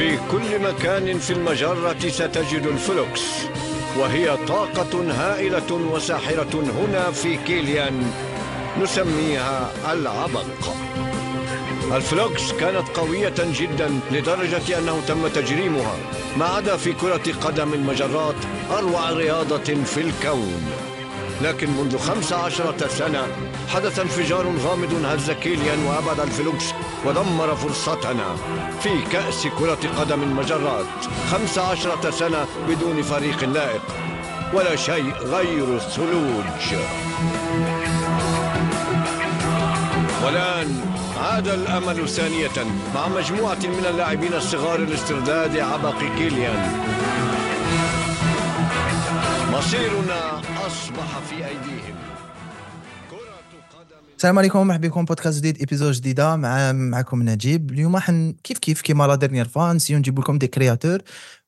في كل مكان في المجرة ستجد الفلوكس وهي طاقة هائلة وساحرة هنا في كيليان نسميها العبق. الفلوكس كانت قوية جدا لدرجة أنه تم تجريمها ما عدا في كرة قدم المجرات أروع رياضة في الكون. لكن منذ خمس عشرة سنة حدث انفجار غامض هز كيليان وأبعد الفلوكس ودمر فرصتنا في كأس كرة قدم المجرات خمس عشرة سنة بدون فريق لائق ولا شيء غير الثلوج. والآن عاد الأمل ثانية مع مجموعة من اللاعبين الصغار لاسترداد عبق كيليان. مصيرنا أصبح في أيديهم. السلام عليكم ومرحبا بكم. بودكاست جديد ايبيزود جديدة مع معكم نجيب. اليوم حن كيف كيف؟ كيما لا ديرنيير فان نسيو نجيب لكم دي كرياتور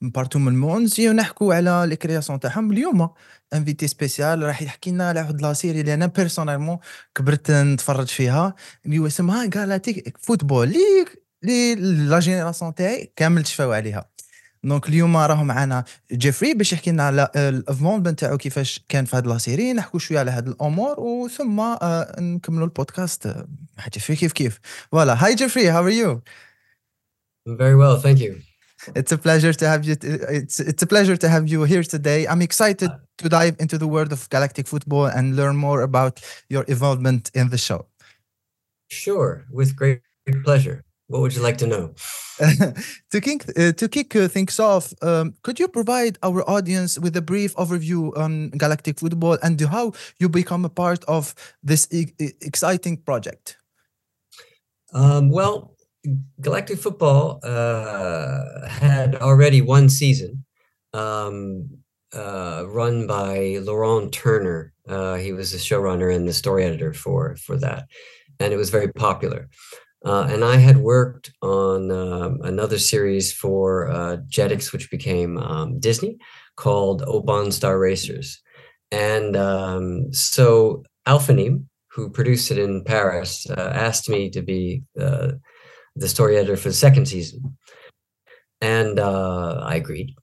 من بارتو من المون نسيو نحكوا على لي كرياسيون تاعهم اليوم. انفيتي سبيسيال راح يحكي لنا على واحد لا سيري اللي أنا بيرسونيلمون كبرت نتفرج فيها. اللي هو اسمها غالاتيك فوتبول لي لي لا جينيراسيون تاعي كامل تشفاو عليها. دونك اليوم راهو معنا جيفري باش يحكي لنا على الافونمون تاعو كيفاش كان في هاد لا سيري نحكوا شوية على هاد الأمور وثم آه، نكملوا البودكاست آه، مع جيفري كيف كيف فوالا هاي جيفري هاو ار يو Very well, thank you. It's a pleasure to have you. It's it's a pleasure to have you here today. I'm excited to dive into the world of galactic football and learn more about your involvement in the show. Sure, with great, great pleasure. What would you like to know? to kick uh, to kick uh, things off, um, could you provide our audience with a brief overview on Galactik Football and how you become a part of this e- exciting project? Um, well, Galactik Football uh, had already one season um, uh, run by Laurent Turner. Uh, he was the showrunner and the story editor for for that, and it was very popular. Uh, and I had worked on um, another series for uh, Jetix, which became um, Disney, called Oban Star Racers. And um, so Alphanim, who produced it in Paris, uh, asked me to be uh, the story editor for the second season. And uh, I agreed.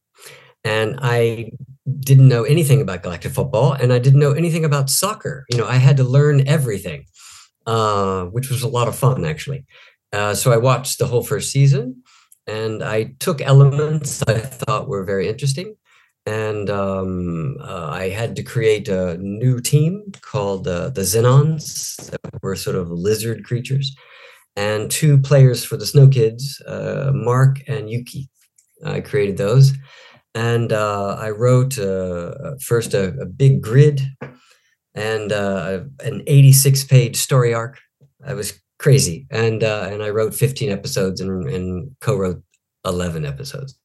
And I didn't know anything about Galactik Football, and I didn't know anything about soccer. You know, I had to learn everything, uh, which was a lot of fun, actually. Uh, so I watched the whole first season, and I took elements I thought were very interesting, and um, uh, I had to create a new team called uh, the Xenons, that were sort of lizard creatures, and two players for the Snow Kids, uh, Mark and Yuki. I created those, and I wrote first a, a big grid and uh, an 86 page story arc. I was crazy, and uh, and I wrote 15 episodes and, and co-wrote 11 episodes.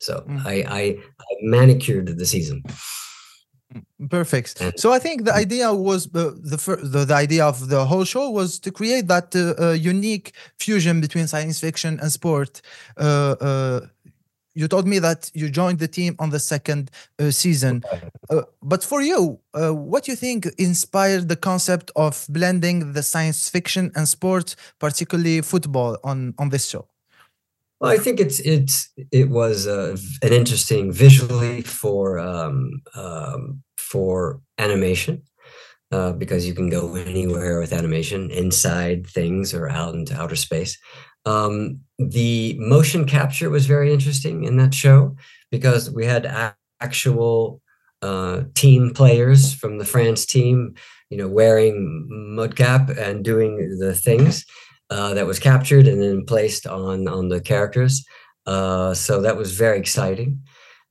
So Mm. I, I I manicured the season. Perfect. And- So I think the idea was uh, the, the the idea of the whole show was to create that uh, uh, unique fusion between science fiction and sport. You told me that you joined the team on the second uh, season, uh, but for you, uh, what do you think inspired the concept of blending the science fiction and sports, particularly football, on on this show? Well, I think it's it's it was uh, an interesting visually for um, um, for animation uh, because you can go anywhere with animation inside things or out into outer space. Um, the motion capture was very interesting in that show because we had a- actual uh, team players from the France team, you know, wearing mocap and doing the things uh, that was captured and then placed on on the characters. Uh, so that was very exciting,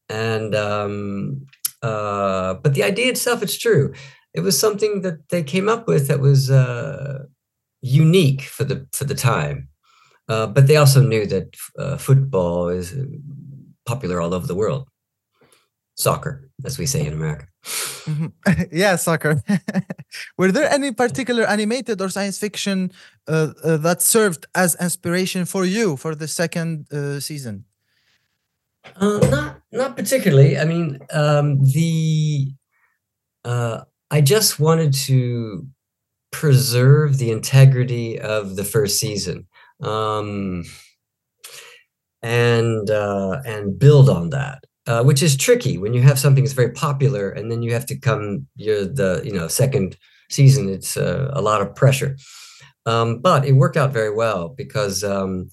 and um, uh, but the idea itself, it's true. It was something that they came up with that was uh, unique for the for the time. Uh, but they also knew that uh, football is uh, popular all over the world. Soccer, as we say in America. Mhm. yeah, soccer. Were there any particular animated or science fiction uh, uh, that served as inspiration for you for the second uh, season? Uh, not not particularly. I mean, um, the uh, I just wanted to preserve the integrity of the first season. Um, and uh, and build on that, uh, which is tricky when you have something that's very popular and then you have to come. You're the you know second season. It's uh, a lot of pressure, um, but it worked out very well because. Um,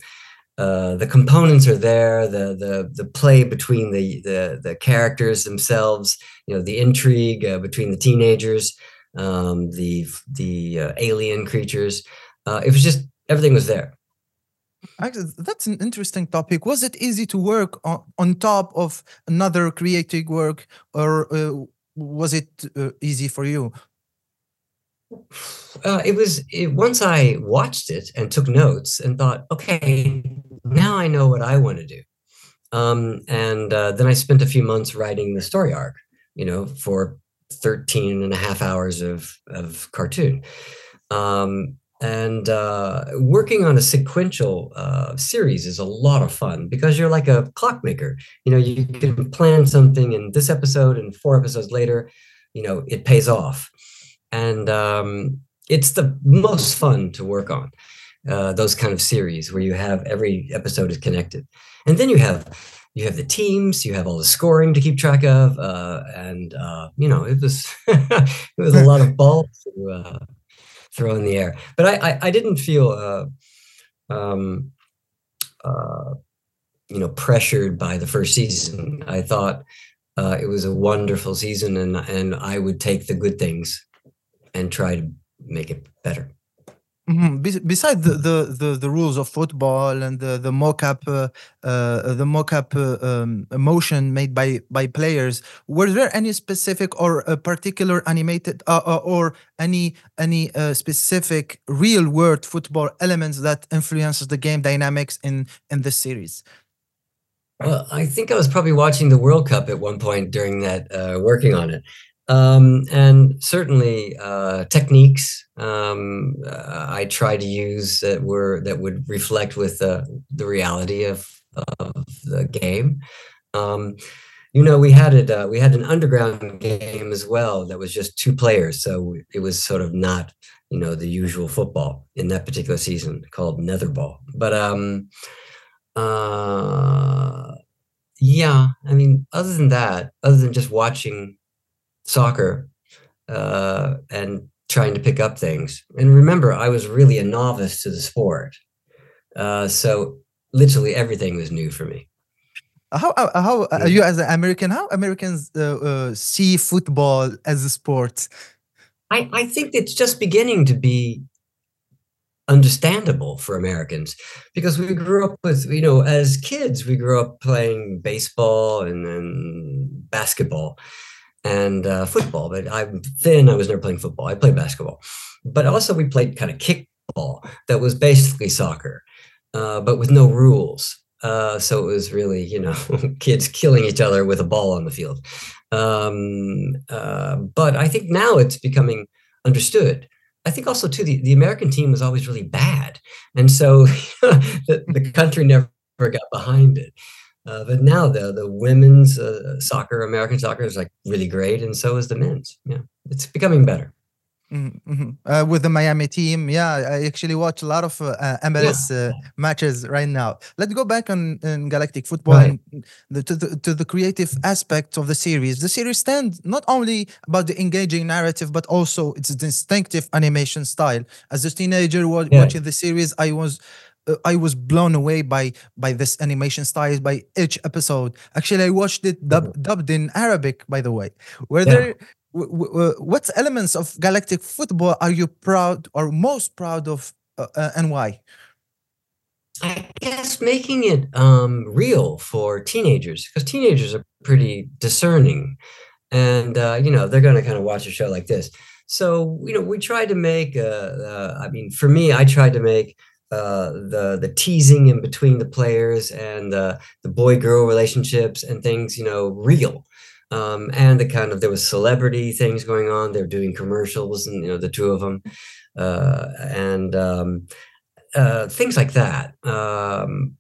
uh, the components are there. The the the play between the the the characters themselves, you know, the intrigue uh, between the teenagers, um, the the uh, alien creatures. Uh, it was just everything was there. Actually, that's an interesting topic. Was it easy to work on, on top of another creative work, or uh, was it uh, easy for you? Uh, it was it, once I watched it and took notes and thought, okay, now I know what I want to do. Um, and uh, then I spent a few months writing the story arc, you know, for 13 and a half hours of, of cartoon. Um, and uh, working on a sequential uh, series is a lot of fun because you're like a clockmaker. You know, you can plan something in this episode, and four episodes later, you know, it pays off. And um, it's the most fun to work on uh, those kind of series where you have every episode is connected, and then you have you have the teams, you have all the scoring to keep track of, uh, and uh, you know it was it was a lot of balls to uh, throw in the air. But I I, I didn't feel uh, um, uh, you know pressured by the first season. I thought uh, it was a wonderful season, and and I would take the good things and try to make it better. Mhm. Bes- Besides the, the, the, the rules of football and the the mock-up uh, uh, the mock-up uh, um, emotion made by by players, were there any specific or a particular animated uh, uh, or any any uh, specific real world football elements that influences the game dynamics in in this series? Well, I think I was probably watching the World Cup at one point during that, working on it. Um, and certainly uh, techniques um, uh, I try to use that were that would reflect with the the reality of of the game. Um, you know, we had it. Uh, we had an underground game as well that was just two players, so it was sort of not you know the usual football in that particular season called Netherball. But um, uh, yeah, I mean, other than that, other than just watching soccer uh, and trying to pick up things. And remember, I was really a novice to the sport, uh, so literally everything was new for me. How uh, how uh, you as an American? How Americans uh, uh, see football as a sport? I, I think it's just beginning to be understandable for Americans because we grew up with, you know, as kids, we grew up playing baseball and then basketball and uh, football. But I'm thin. I was never playing football. I played basketball. But also, we played kind of kickball that was basically soccer, uh, but with no rules. Uh, so it was really, you know, kids killing each other with a ball on the field. Um, uh, but I think now it's becoming understood. I think also too the, the American team was always really bad, and so the, the country never got behind it. Uh, but now the the women's uh, soccer, American soccer, is like really great, and so is the men's. Yeah, it's becoming better. Mm-hmm. Uh, with the Miami team, yeah, I actually watch a lot of uh, MLS uh, matches right now. Let's go back on, on Galactik Football Right. and the, to, the, to the creative aspect of the series. The series stands not only about the engaging narrative, but also its distinctive animation style. As a teenager wa- Yeah. watching the series, I was uh, I was blown away by by this animation style by each episode. Actually, I watched it dub, dubbed in Arabic, by the way. Were Yeah. there what elements of Galactik Football are you proud or most proud of, uh, uh, and why? I guess making it um, real for teenagers because teenagers are pretty discerning, and uh, you know they're going to kind of watch a show like this. So you know we tried to make. Uh, uh, I mean, for me, I tried to make uh, the the teasing in between the players and uh, the boy girl relationships and things, you know, real. Um, and the kind of there was celebrity things going on. They were doing commercials, and you know the two of them, uh, and um, uh, things like that. Um,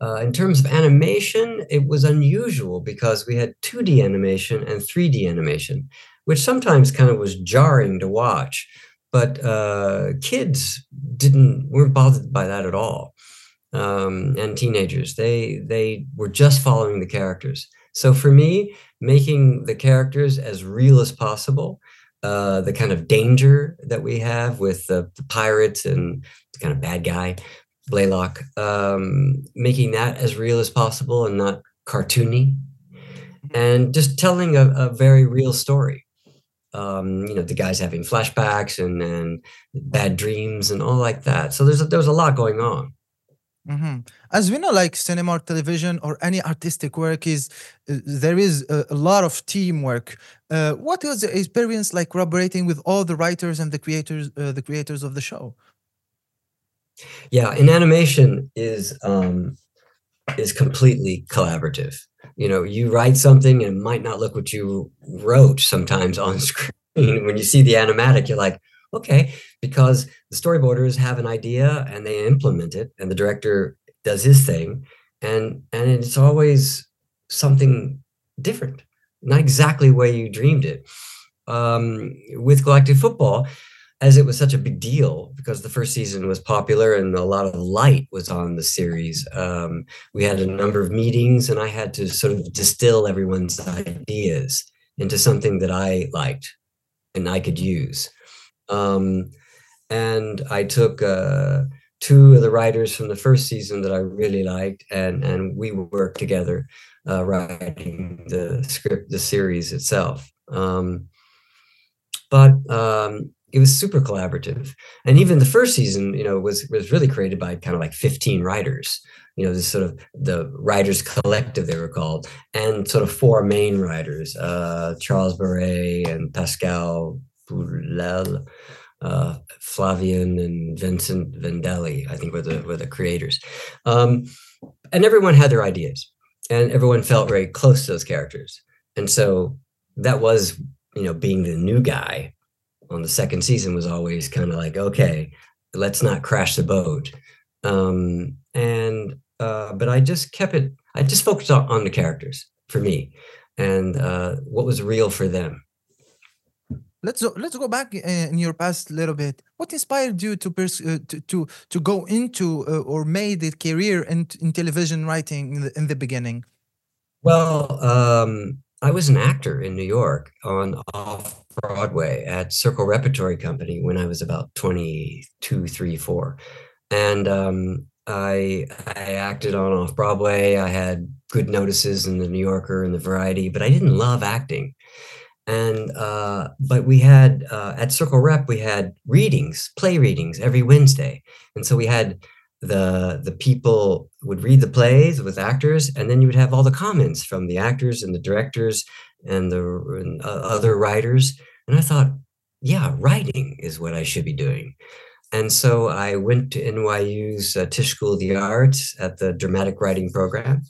uh, in terms of animation, it was unusual because we had 2D animation and 3D animation, which sometimes kind of was jarring to watch. But uh, kids didn't weren't bothered by that at all. um, and teenagers. They they were just following the characters. So for me, making the characters as real as possible, uh, the kind of danger that we have with the, the pirates and the kind of bad guy, Bleylock, um, making that as real as possible and not cartoony, and just telling a, a very real story. Um, you know, the guys having flashbacks and, and bad dreams and all like that. So there's a, there was a lot going on. hmm As we know, like cinema or television or any artistic work is uh, there is a, a lot of teamwork. Uh, what was the experience like collaborating with all the writers and the creators, uh, the creators of the show? Yeah, in animation is um, is completely collaborative. You know, you write something and it might not look what you wrote sometimes on screen. When you see the animatic, you're like, okay, because the storyboarders have an idea and they implement it, and the director does his thing, and and it's always something different, not exactly way you dreamed it. Um, with Galactik Football, as it was such a big deal because the first season was popular and a lot of light was on the series. Um, we had a number of meetings, and I had to sort of distill everyone's ideas into something that I liked and I could use. Um, and I took uh, two of the writers from the first season that I really liked, and and we worked together uh, writing the script, the series itself. Um, but um, it was super collaborative, and even the first season, you know, was was really created by kind of like fifteen writers. You know, this sort of the writers collective they were called, and sort of four main writers: uh, Charles Beret and Pascal Boulel, uh, Flavian and Vincent Vendelli, I think were the were the creators. Um, and everyone had their ideas, and everyone felt very close to those characters. And so that was, you know, being the new guy on the second season was always kind of like, okay, let's not crash the boat. Um, and uh, but I just kept it. I just focused on, on the characters for me, and uh, what was real for them. Let's let's go back uh, in your past a little bit. What inspired you to pers- uh, to, to to go into uh, or made a career in, in television writing in the, in the beginning? Well, um, I was an actor in New York on off Broadway at Circle Repertory Company when I was about 22, 3, 4. And um, I I acted on off Broadway. I had good notices in the New Yorker and the Variety, but I didn't love acting. And uh, but we had uh, at Circle Rep we had readings, play readings every Wednesday, and so we had the the people would read the plays with actors, and then you would have all the comments from the actors and the directors and the and, other writers. And I thought, yeah, writing is what I should be doing. And so I went to NYU's uh, Tisch School of the Arts at the dramatic writing program,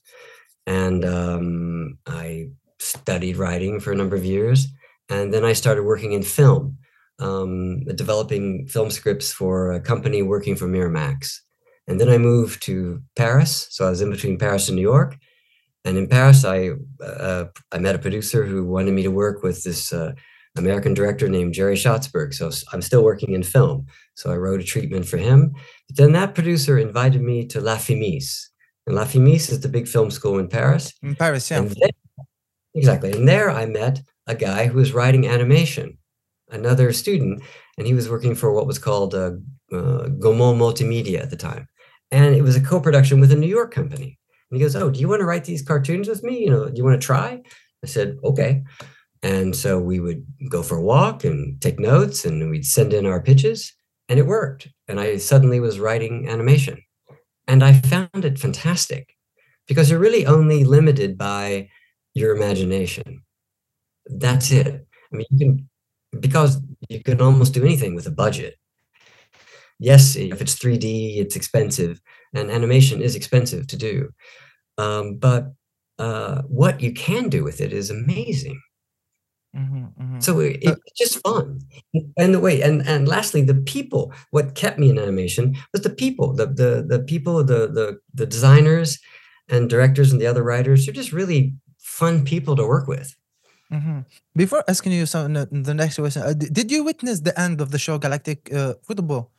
and um, I studied writing for a number of years. And then I started working in film, um, developing film scripts for a company working for Miramax. And then I moved to Paris. So I was in between Paris and New York. And in Paris, I uh, I met a producer who wanted me to work with this uh, American director named Jerry Schatzberg. So I'm still working in film. So I wrote a treatment for him. But then that producer invited me to La Femis. And La Femis is the big film school in Paris. In Paris, yeah. And there, exactly. And there I met a guy who was writing animation, another student, and he was working for what was called uh, uh, Gaumont Multimedia at the time. And it was a co production with a New York company. And he goes, Oh, do you want to write these cartoons with me? You know, do you want to try? I said, Okay. And so we would go for a walk and take notes and we'd send in our pitches and it worked. And I suddenly was writing animation. And I found it fantastic because you're really only limited by your imagination. That's it. I mean, you can, because you can almost do anything with a budget. Yes, if it's 3D, it's expensive, and animation is expensive to do. Um, but uh, what you can do with it is amazing. Mhm, mhm. So it, it's just fun. And the way, and and lastly, the people. What kept me in animation was the people, the the the people, the the the designers and directors and the other writers. They're just really fun people to work with. Mhm. Before asking you some, the the next question, uh, did you witness the end of the show Galactik uh, Football?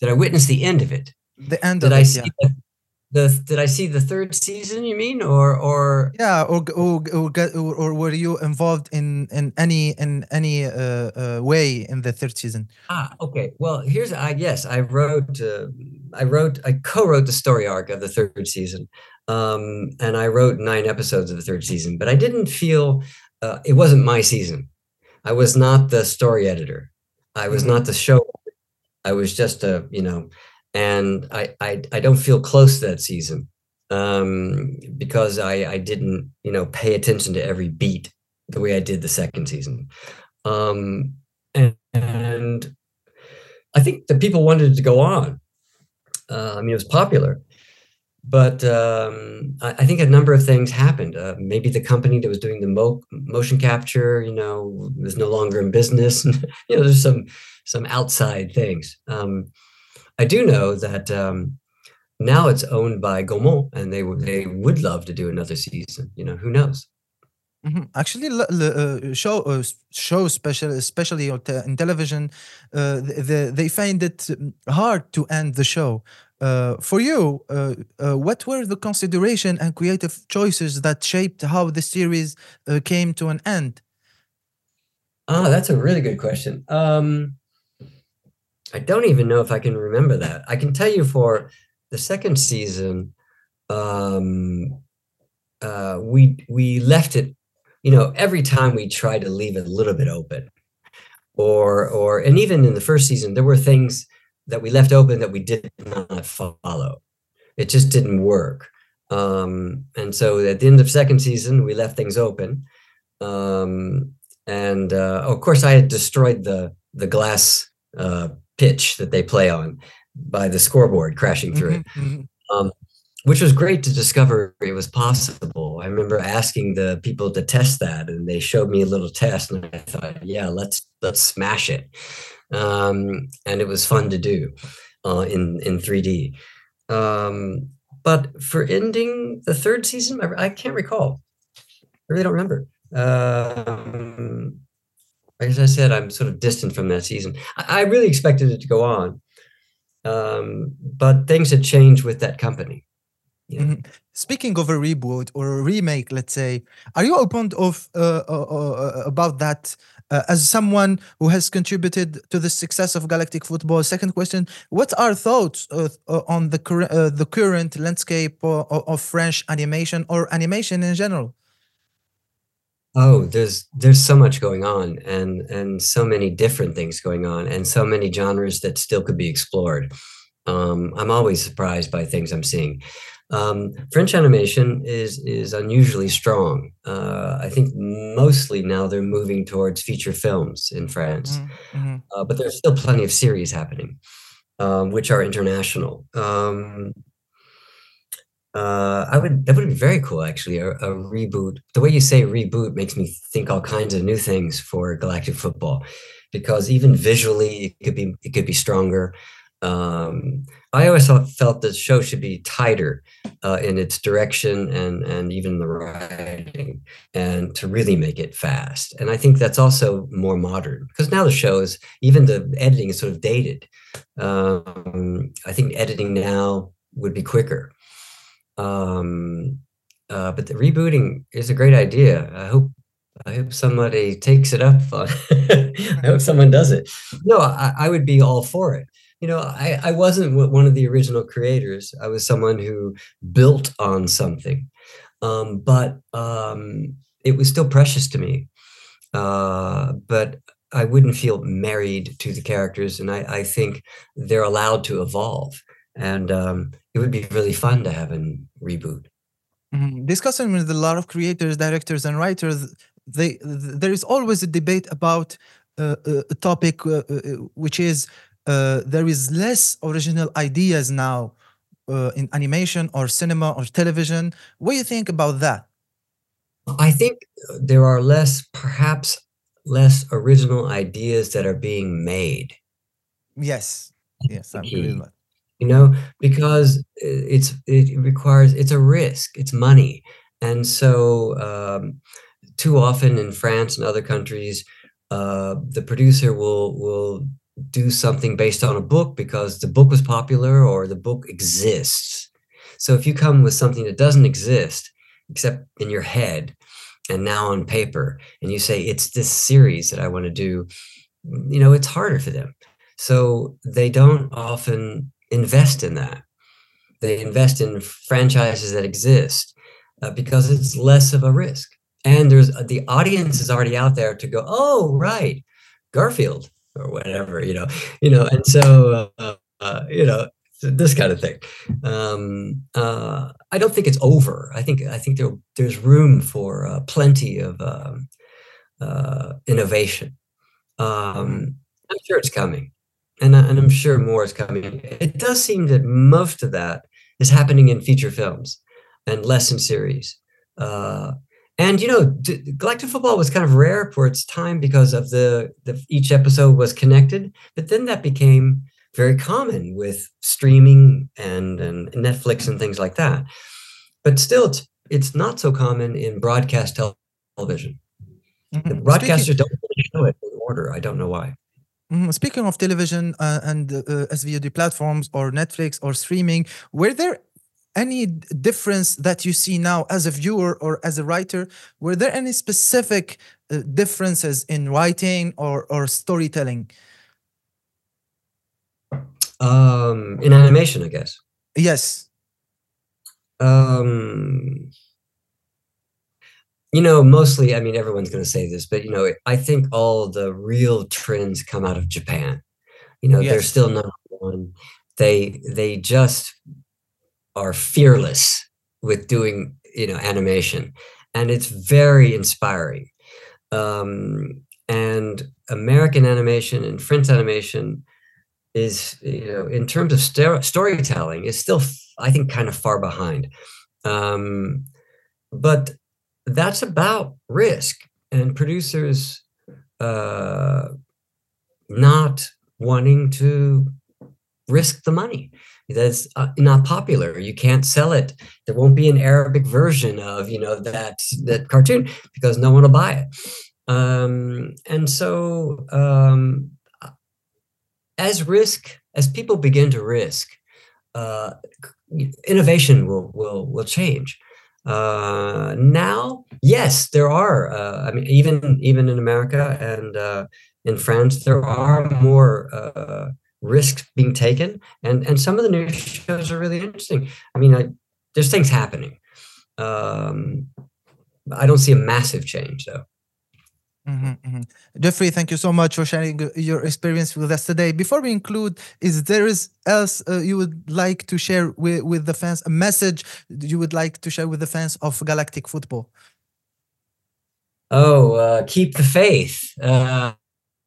Did I witness the end of it? The end Did of I it, see yeah. the, the Did I see the third season? You mean, or or Yeah, or or or, or or were you involved in in any in any uh, uh, way in the third season? Ah, okay. Well, here's I yes, I wrote uh, I wrote I co-wrote the story arc of the third season. Um, and I wrote nine episodes of the third season, but I didn't feel uh, it wasn't my season. I was not the story editor. I was Mhm. not the show. I was just a, you know, and I I, I don't feel close to that season um, because I I didn't, you know, pay attention to every beat the way I did the second season. Um, and, and I think the people wanted to go on. Uh, I mean, it was popular, but um, I, I think a number of things happened. Uh, maybe the company that was doing the mo- motion capture, you know, was no longer in business. you know, there's some some outside things. Um, I do know that um, now it's owned by Gaumont, and they would they would love to do another season. You know, who knows? Mhm. Actually, uh, show uh, s- shows special, especially in television, uh, th- the, they find it mm, hard to end the show. Uh, for you, uh, uh, what were the consideration and creative choices that shaped how the series uh, came to an end? Ah, that's a really good question. Um, I don't even know if I can remember that. I can tell you for the second season, um, uh, we we left it. You know, every time we tried to leave it a little bit open, or or and even in the first season, there were things that we left open that we did not follow. It just didn't work. Um, and so at the end of second season, we left things open. Um, and uh, of course, I had destroyed the the glass uh, pitch that they play on by the scoreboard crashing through it, Mhm, mhm. which was great to discover it was possible. I remember asking the people to test that, and they showed me a little test, and I thought, yeah, let's let's smash it. Um, and it was fun to do uh, in in 3D. Um, but for ending the third season, I, I can't recall. I really don't remember. Um, as I said, I'm sort of distant from that season. I, I really expected it to go on, um, but things had changed with that company. Yeah. Mhm. Speaking of a reboot or a remake, let's say, are you open of uh, uh, uh, about that uh, as someone who has contributed to the success of Galactik Football? Second question: What are thoughts uh, uh, on the cur- uh, the current landscape uh, of French animation or animation in general? Oh, there's there's so much going on, and and so many different things going on, and so many genres that still could be explored. Um, I'm always surprised by things I'm seeing. Um, French animation is is unusually strong. Uh, I think mostly now they're moving towards feature films in France, Mhm, mhm. uh, but there's still plenty of series happening, um, which are international. Uh, I would that would be very cool actually a, a reboot. The way you say reboot makes me think all kinds of new things for Galactik Football, because even visually it could be it could be stronger. Um, I always felt the show should be tighter uh, in its direction and and even the writing, and to really make it fast. And I think that's also more modern because now the show is even the editing is sort of dated. Um, I think editing now would be quicker. Um, uh, but the rebooting is a great idea. I hope I hope somebody takes it up. On I hope someone does it. No, I, I would be all for it. You know, I, I wasn't one of the original creators. I was someone who built on something, um, but um, it was still precious to me. Uh, but I wouldn't feel married to the characters, and I, I think they're allowed to evolve. And um, it would be really fun to have a reboot. Mhm. Discussing with a lot of creators, directors, and writers, they th- there is always a debate about uh, uh, a topic uh, uh, which is uh, there is less original ideas now uh, in animation or cinema or television. What do you think about that? I think there are less, perhaps less original ideas that are being made. Yes, yes, I agree with that. You know because it's it requires it's a risk it's money and so um, too often in france and other countries uh, the producer will will do something based on a book because the book was popular or the book exists. So if you come with something that doesn't exist except in your head and now on paper, and you say it's this series that I want to do, you know, it's harder for them. So they don't often invest in that. They invest in franchises that exist uh, because it's less of a risk. And there's uh, the audience is already out there to go, oh, right, Garfield or whatever, you know, you know, and so, uh, uh, you know, this kind of thing. Um, uh, I don't think it's over. I think I think there there's room for uh, plenty of um, innovation. Um, I'm sure it's coming, and and I'm sure more is coming. It does seem that most of that is happening in feature films and less in series. Uh, and you know, Galactik Football was kind of rare for its time because of the, the each episode was connected. But then that became very common with streaming and and Netflix and things like that. But still, it's it's not so common in broadcast television. Mm-hmm. The broadcasters Speaking- don't really show it in order. I don't know why. Mm, speaking of television uh, and uh, SVOD platforms or Netflix or streaming, were there any difference that you see now as a viewer or as a writer? Were there any specific uh, differences in writing or, or storytelling? Um, in animation, I guess. Yes. Um, you know, mostly, I mean, everyone's going to say this, but, you know, I think all the real trends come out of Japan. You know, yes. they're still number one. They, they just are fearless with doing you know animation and it's very inspiring um, and american animation and french animation is you know in terms of st- storytelling is still i think kind of far behind um, but that's about risk. And producers uh, not wanting to risk the money. That's uh, not popular. You can't sell it. There won't be an arabic version of you know that that cartoon because no one will buy it. Um, and so um, as risk as people begin to risk uh, innovation will will will change uh, now yes there are uh, i mean even even in america and uh, in france there are more uh, risks being taken. And and some of the new shows are really interesting. I mean I, there's things happening. Um i don't see a massive change though mm-hmm, mm-hmm. Jeffrey, thank you so much for sharing your experience with us today. Before we include, is there is else uh, you would like to share with, with the fans, a message you would like to share with the fans of Galactik Football? Oh, uh, keep the faith. Uh,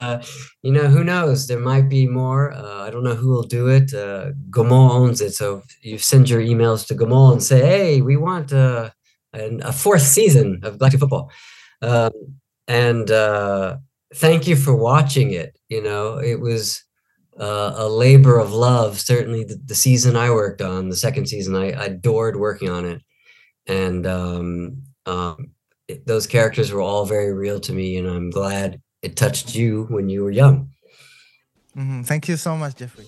uh, you know, who knows? There might be more. Uh, I don't know who will do it. Uh, Gaumont owns it, so you send your emails to Gaumont and say, "Hey, we want uh, an, a fourth season of Galactic Football," um, and uh, thank you for watching it. You know, it was uh, a labor of love. Certainly, the, the, season I worked on, the second season, I, I adored working on it, and um, um, it, those characters were all very real to me, and I'm glad it touched you when you were young. Mm-hmm. Thank you so much, Jeffrey.